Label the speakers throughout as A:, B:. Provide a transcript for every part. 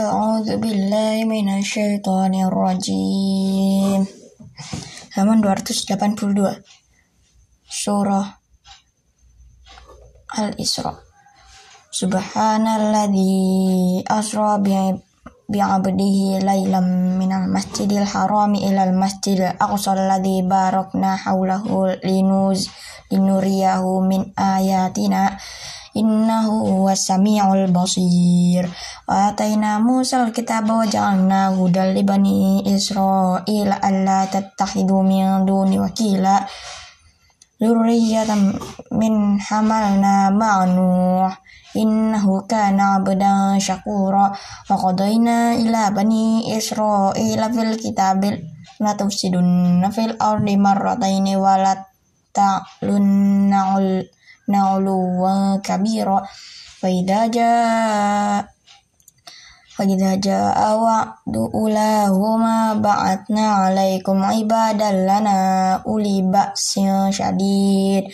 A: أعوذ بالله من الشيطان الرجيم halaman 282 surah Al-Isra Subhanalladzi asra bi'abdihi laylam minal masjidil harami ilal masjidil aqsa alladzi barakna haulahu linuz linuriyahu min ayatina innahu samiul basir. Wa atayna musal kitaba wa ja'alna hudal li bani israila alla tattakhidhu min duni wakila Luriyatan min hamalna ma'nuh innahu kana abdan syakura. Wa qadayna ila bani israila fil kitabil la tufsidunna fil ardi marrataini wa la ta'lunna na'uluwa kabira fa idza jaa fa idza jaa wa'du ulahuma ba'atna 'alaikum ibadan lana uli ba'sin syadid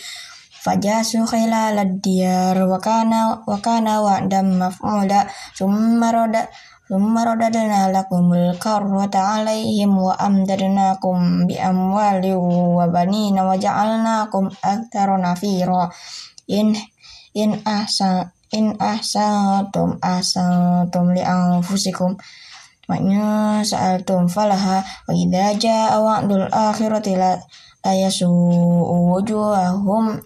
A: fajasu khilal diyar wa kana wa kana wa'dam maf'ula summa rada summa radadna lakumul karrata 'alaihim wa amdadnakum bi amwali wa banina wa ja'alnakum aktsara nafira. In in ahsa in ahsatum ahsatum li anfusikum. Maknya sa'altum falaha wa idza jaa wa'dul akhirati la ayasu wujuhahum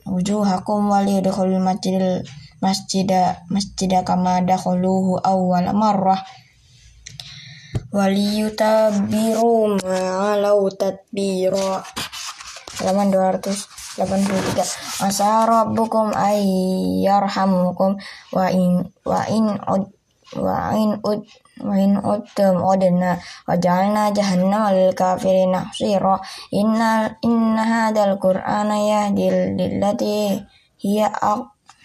A: waliyutabiru ma'alau tadbira halaman 200 83 Asa rabbukum ayyarhamukum wa in wa in ud wa in ud wa in udtum udna wa ja'alna jahannama lil kafirin hasira inna inna hadzal qur'ana yahdi lillati hiya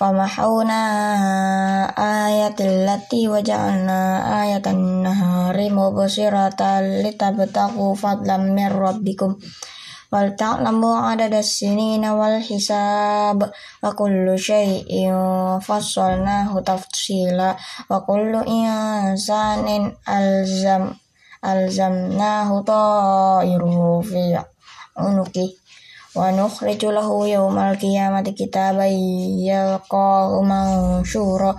A: wa famahawna ayatil lati wa ja'alna ayatan nahari mubsiratan litabtagu fadlan min rabbikum wal ta'lamu adada sinina wal hisab wa nukhriju lahu yawmal qiyamati kitaban yalqahu mansyura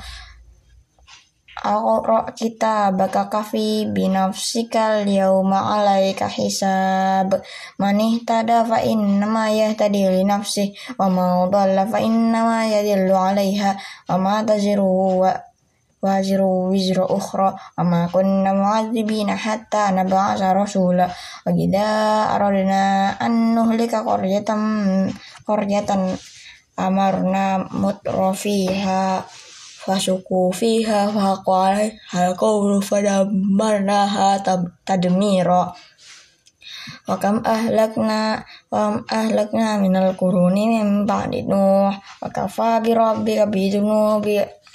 A: Aqra kitabaka kafi binafsikal yauma alaika hisab. Man ihtada fa innama yahtadi li nafsi wa man dhalla fa innama yadillu alaiha. Wa ma taziru wa waziru wizra ukhra wa ma kunna mu'adzibina hatta nab'atha rasula wa idza aradna an nuhlika qaryatan qaryatan amarna mutrafiha fasuku fiha faqala hal qawlu fadammarnaha tadmira wa kam ahlakna wa ahlakna minal quruni min ba'di nuh wa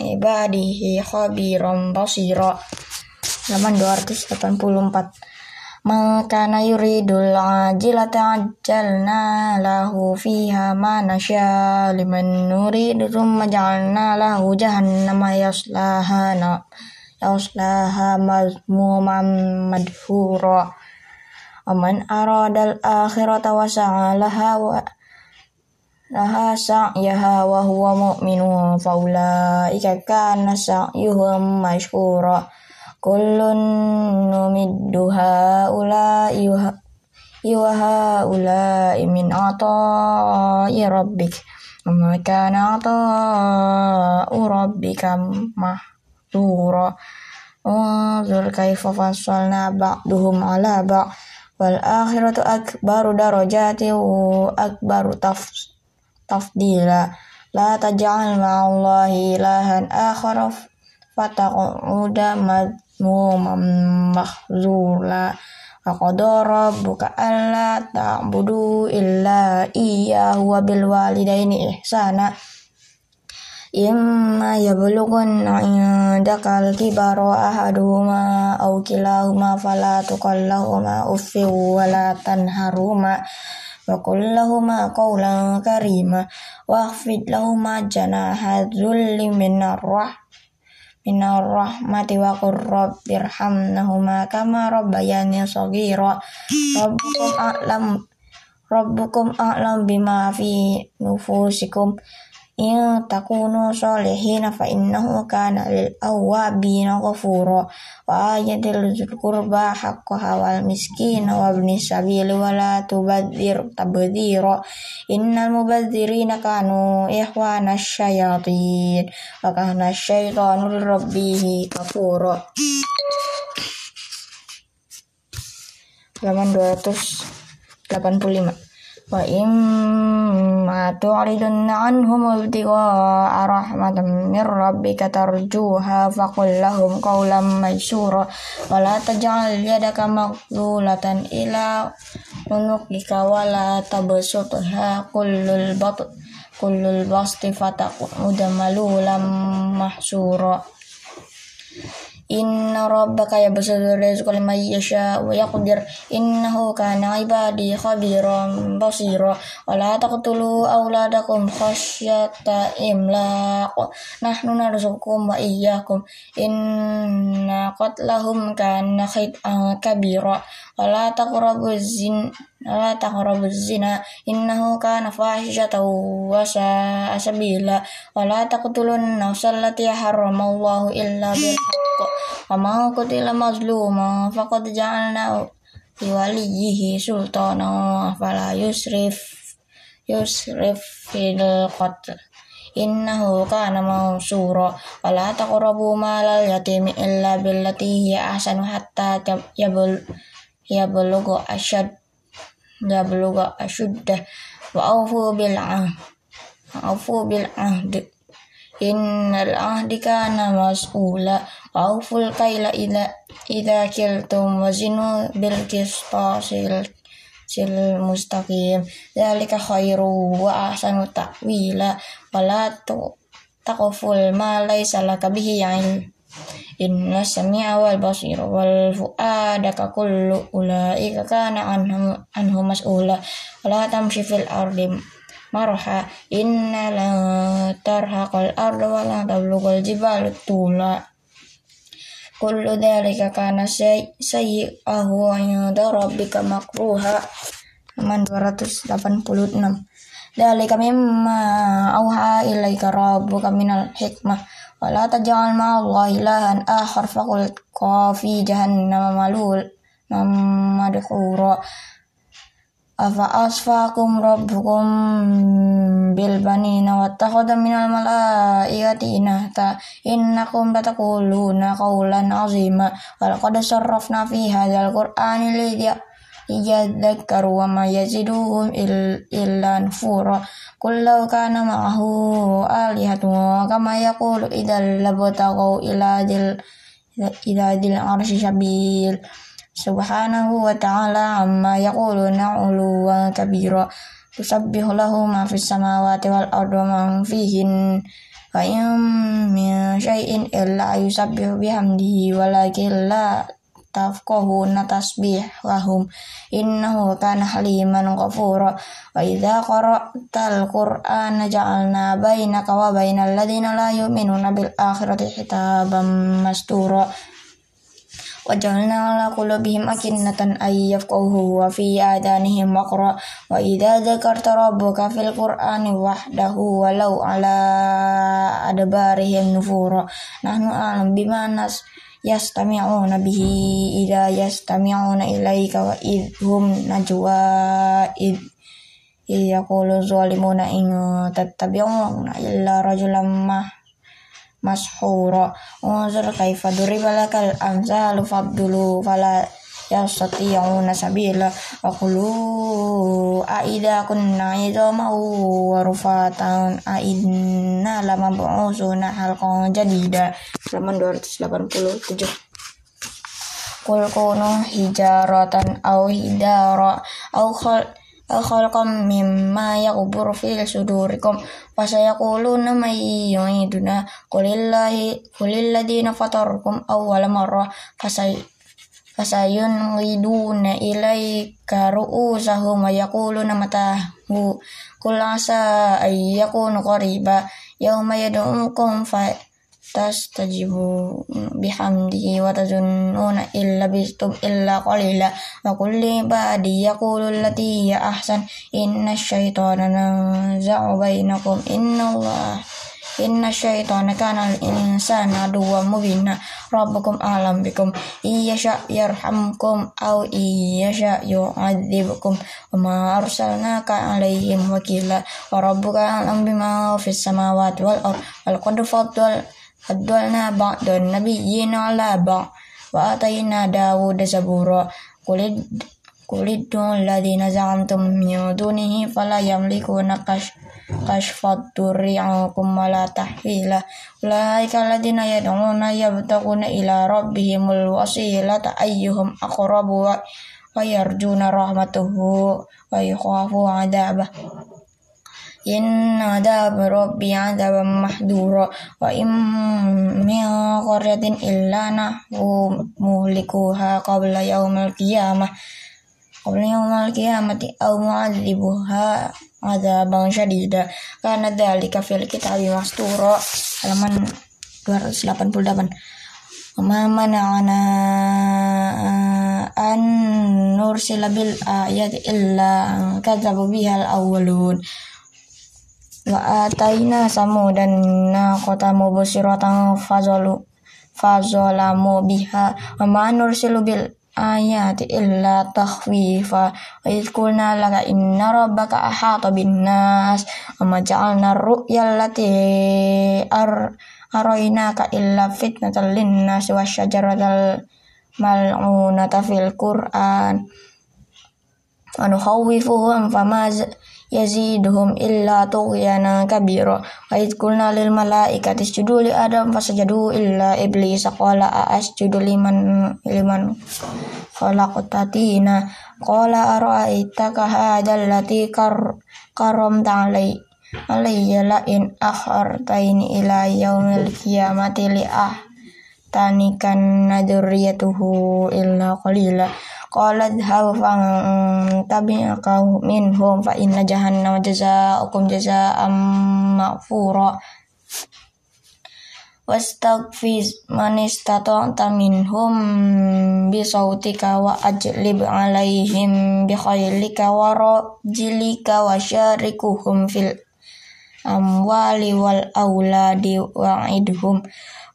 A: ibadihi khabiran basira. Halaman 284 Makana yuridul ajilata ajjalna lahu fiha ma nasya liman nuridu thumma ja'alna lahu jahannama yaslaha na yaslaha mazmuman madhura. Wa man aradal akhirata wa sa'alaha wa laha sa'yaha wa huwa mu'minu fa ulaika kana sa'yuhum mashkura. Kullun numiddu haula'i wa haula'i min ata'i rabbik. Wa kana ata'u rabbika mahzura unzur kaifa fassalna ba'duhum ala ba' wal akhiratu akbaru darajati akbaru taf tafdila. La taj'al ma'allahi ilahan akhara fataq'uda madhmuman mahzula. Faqada rabbuka alla ta'budu illa iyyahu wa bil walidaini ihsana. Imma yablughanna indaka al-kibara ahaduhuma aw kilahuma fala tuqallahuma uffi wa la tanharuma wa qul lahuma qawlan karima wakhfid lahuma janaha dhulli minar rah minar rahmati wa qur rabbirhamnahuma kama rabbayani shaghira rabbukum a'lam rabbukum a'lam bima in takunu solihina fa innahu kana lil awwabina ghafura wa ayatil qurba haqqaha wal miskina wa ibnis sabili wa la tubadzir tabdzira innal mubadzirina kanu ikhwana syayatin wa kana syaitanu rabbih kafura halaman 285 Wa imma tu'ridunna anhum ibtigha'a rahmatan min rabbika tarjuha faqul lahum qawlan maysura wa la taj'al yadaka maghlulatan ila unuqika wa la tabsutha kullul bat kullul basti fataqud malulam mahsura Inna rabbaka yabsutu rizqa liman yasha wa yaqdir. Innahu kana ibadi khabiran basira. Wa la taqtulu auladakum khasyata imlaq. Nahnu narzuqukum wa iyyakum. Inna qatlahum kana khit'an kabira. Wa la taqrabu zin la taqrabu zina innahu kana fahishatan wa sa'a sabila wa la taqtulun nafsal lati harramallahu illa bil Wama qutila mazluma faqad ja'alna liwaliyihi sultana fala yusrif yusrif fil qatl innahu kana mansura wala taqrabu malal yatimi illa billati hiya ahsanu hatta yablugha ashad yablugha ashuddah wa awfu bil awfu bil ahd innal ahdi kana mas'ula. Auful kaila ila ida kiltum wazinu bil qistasil sil mustaqim dzalika khairu wa ahsanu ta'wila. Wala inna sami'a wal basir wal fu'ada ka kullu ulaika kana anhum anhu mas'ula wala tamshi fil ardi marha inna la tarhaqal arda wa la tablughal jibalu tula Kullu dhalika kana sayyi'ahu inda rabbika makruha. Halaman 286. Dhalika mimma auha ilaika rabbuka minal hikmah. Wa la taj'al ma'allahi ilahan akhar faqul qafi jahannama malul mamadhura afa asfakum rabbukum bil banina wattakhadha minal malaikati inata innakum lataquluna qawlan azima. Wa laqad sarrafna fi hadzal qur'ani liyadhakkaru wa ma yaziduhum illa nufura. Qul law kana ma'ahu alihatun kama yaqulu idzal labtaghaw ila dil ila dil arsy sabil subhanahu wa ta'ala amma yaquluna uluwan kabira. Tusabbihu lahu ma fis samawati wal ardi wa fihin. Wa in min syai'in illa yusabbihu bihamdihi walakin la tafqahuna tasbihahum innahu kana haliman ghafura wa idza qara'tal qur'ana ja'alna bainaka wa bainal ladzina la yu'minuna bil akhirati hitaban mastura وجعلنا على قلوبهم أكنة أن يفقهوا وفي آذانهم وقرا وإذا ذكرت ربك في القرآن وحده ولو على أدبارهم نفورا نحن أعلم بما نس yastami'una bihi ila yastami'una ilaika wa idhum najwa id yaqulu zalimuna in tattabi'una illa rajulan mah mashhura unzur kaifa duribalakal amsalu fabdulu fala yastati'una sabila wa lu aida kunna idama wa rufatan aida lama punusuna hal kongjadian dah laman dua ratus delapan puluh tujuh. Kul kunu hijaratan au hidara au khol khalqam mimma yakubur fil sudurikum. Fasayakuluna may yu'iduna qulillahi qulilladina fatarkum awwala marra pasai fasayun riduna ilai karu sahu mayakulu nama bu kulasa ayaku nukoriba yauma yadu'ukum fa tastajibu bihamdihi wa na illa bistum illa qalila. Wa kulli ba'di yaqulu allati ya ahsan. Inna syaitana naza'u bainakum allah Inna syaitana kana insana aduwa mubina. Rabbukum alam bikum. Iya sya yarhamkum Au iya sya yu'adzibkum. Wa ma arsalnaka alaihim wakila. Wa rabbuka alam bima fis samawati wal ar Wal qad faddal Faddalna ba'dan nabiyyina ala ba' Wa atayna Dawud zabura Kulid Kulid ladina za'amtum min dunihi fala yamlikuna kash kashfat durri ankum wala tahwila ulaika alladhina yad'una yabtaquna ila rabbihimul wasilata ayyuhum aqrabu wa yarjuna rahmatuhu wa yakhafu adabah Inna adab rabbi adaban mahdura wa im min qaryatin illa nahu muhlikuha qabla yaumil qiyamah qabla yaumil qiyamati aw mu'adzibuha adzaban syadida karena dzalika fil kitabi masturo halaman 288 Ma mana'ana an nursila bil ayati illa kadzabu bihal awwalun. Wa ataina samudan naqata mubsiratan fazalu fazalamu biha. Wa ma nursilu bil ayati illa takhwifa. Wa idh qulna laka inna rabbaka ahata bin nas wa ma ja'alna ru'ya allati ar arainaka illa fitnatan lin nas wa syajaratal mal'unata fil qur'an. Wa nukhawwifuhum fama yaziduhum illa tughyana kabira wa id qulna lil malaikati isjudu li adam fasajadu illa iblis qala asjudu liman liman khalaqtatina qala ara'aitaka hadzal lati kar karamta alai alayya la in akhartaini ila yaumil qiyamati li ah tanikan naduriyatuhu illa qalila qalat hau fang tabi'aka minhum fa inna jahannama jazaa'ukum jazaa'an maghfura wastaghfiz man istata'ta minhum bi sautika wa ajlib alaihim bi khaylika wa rajlika wa syarikuhum fil amwali wal auladi wa'idhum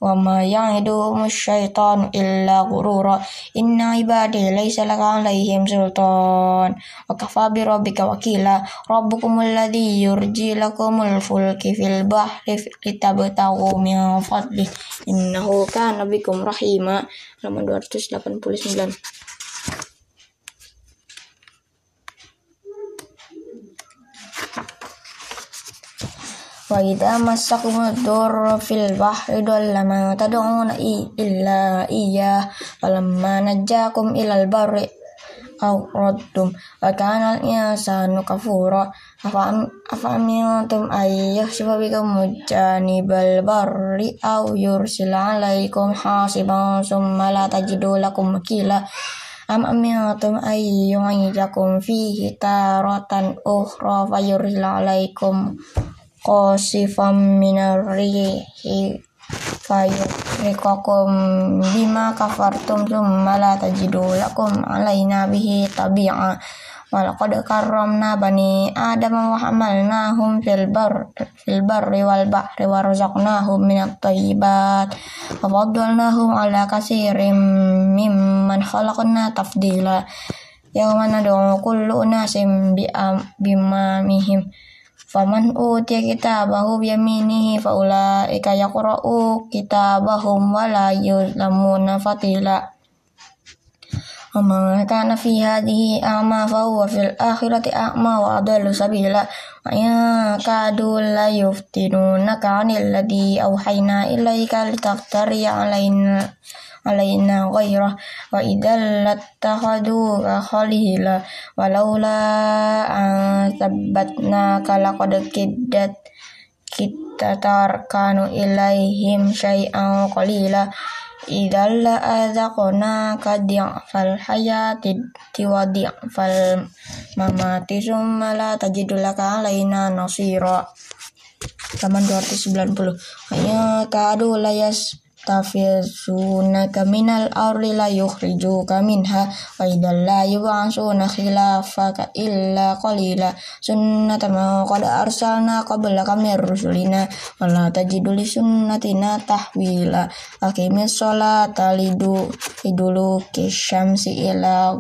A: wa ma ya'iduhum syaitanu illa ghurura. Inna ibadi laysa laka alaihim sultan. Wa kafa bi rabbika wakila. Rabbukumul ladzi yurji lakumul fulki fil bahri litabtaghu min fadli. Innahu kana bikum rahima. Halaman 289 Fil bahri dalla ma tad'una illa iya falamma najjakum ilal barri aw raddum wa kana al-insanu kafura afa amintum ay yahsiba bikum janibal barri aw yursila alaikum hasiban summa la tajidu lakum wakila am amintum ay yu'idakum fihi taratan ukhra fayursila alaikum qasifam minar rihi fayuhrikakum bima kafartum thumma la tajidu lakum alaina bihi tabi'a. Walaqad karramna bani adama wa hamalnahum fil bar fil barri wal bahri wa razaqnahum minat thayyibat wa faddalnahum ala katsirin mimman khalaqna tafdila. Yawma nad'u kullu unasin bi bimamihim Faman utiya kitabahu biyaminihi faulaika yaqra'u kitabahum wa la yuzlamuna fatila. ومن كان في هذه أعمى فهو في الآخرة أعمى وأضل سبيلا وإن كادوا ليفتنونك عن الذي أوحينا إليك لتفتري علينا علينا غيره وإذا لاتخذوك خليلا ولولا أن ثبتناك لقد كدت kita tarkanu ilaihim syai'an qalila idzal la adzaqna fal hayati tiwadi fal mamati summa la tajidu laka alaina nasira halaman 290 hanya kadu layas tafizunaka minal ardi la yukhrijuka minha wa idzal la yub'asuna khilafaka illa qalila. Sunnata ma qad arsalna qablaka min rusulina wa la tajidu li sunnatina tahwila. Aqimis sholata lidu idulu kisyamsi ila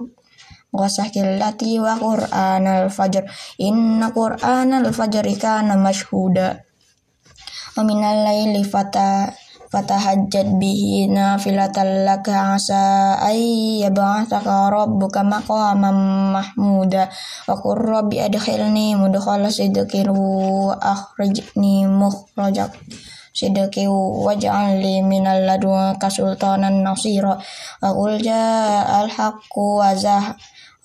A: wasahkillati wa qur'an al-fajr inna qur'an al-fajr kana mashhuda. Wa minal laili fata fatahajjad bihi nafilatan laka asa ay yab'athaka rabbuka maqaman mahmuda. Wa qur rabbi adkhilni mudkhala sidqin wa akhrijni mukhrajak sidqi waj'al li minal ladunka sultanan nasira. Wa qul ja'al haqqu wa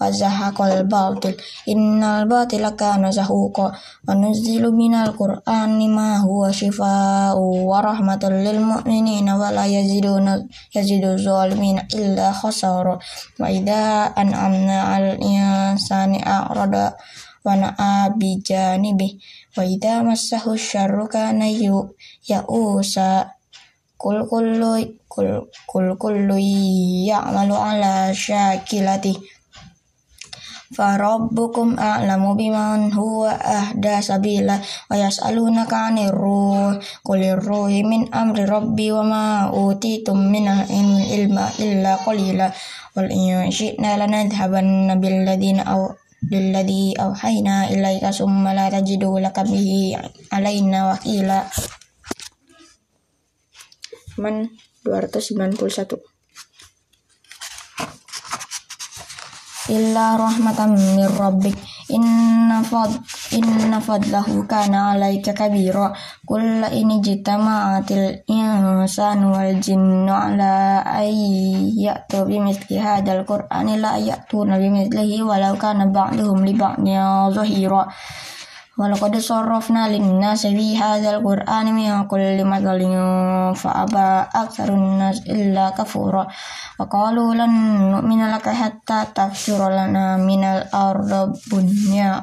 A: وزهق الباطل إن الباطل كان زهوقا ونزل من القرآن ما هو شفاء ورحمة للمؤمنين ولا يزيدون يزيد الظالمين إلا خسارا وإذا أنعمنا على الإنسان أعرض ونأى بجانبه وإذا مسه الشر كان يئوسا كل كل كل كل يعمل على شاكلته Farabbukum huwa ahda sabila wa yas'alunaka 'anir ruh. Qulir ruhi min amri rabbi wa ma utitum min ilma illa qalila. Wal in syi'na lanadhhabanna bil ladina aw billadhi awhayna ilaika summa la tajidu laka bihi alaina wakila. Man 291 illa rahmatan min rabbik. Inna fad inna fadlahu kana alaika kabira. Kulla ini jitama'atil insanu wal jinnu ala ay ya'tu bimithli hadzal qur'ani la ya'tuna bimithlihi walau kana ba'duhum li ba'din zahira Walaqad sarrafna lin-nasi fi hadzal qur'ani min kulli mathalin fa aba aktsarun nas illa kafura. Wa qalu lan nu'mina laka hatta tafjura lana minal ardi bunya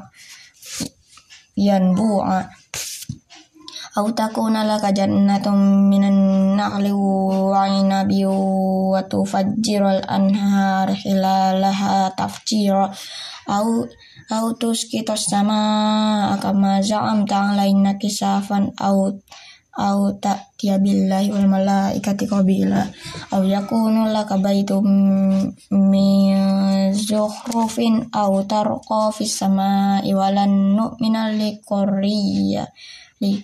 A: yanbu'a. Aw takuna laka jannatun minan nakhli wa 'inabin wa tufajjiral au tusqitas sama kama za'amta alaina kisafan au au ta'tiya billahi wal malaikati qabila. Au yakunu laka baitum min au tarqa fis sama'i walan nu'mina liqarriya li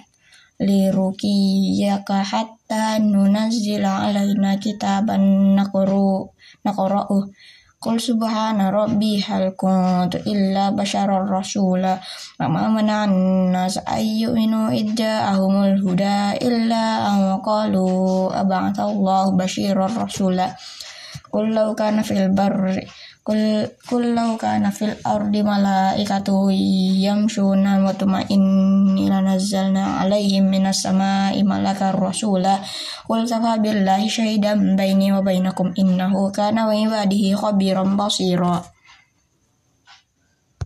A: Qul subhana rabbi hal kuntu illa basyarar rasula. Wa ma mana'an nas ayyuminu ahumul huda illa an qalu ab'athallahu basyirar rasula. Qul law kana fil barri Kul kullau kana fil ardi malaikatu yamshuna mutma'inni lanazzalna alaihim minas sama'i malakar rasula. Qul safa billahi syahidan baini wa bainakum innahu kana wa ibadihi khabiran basira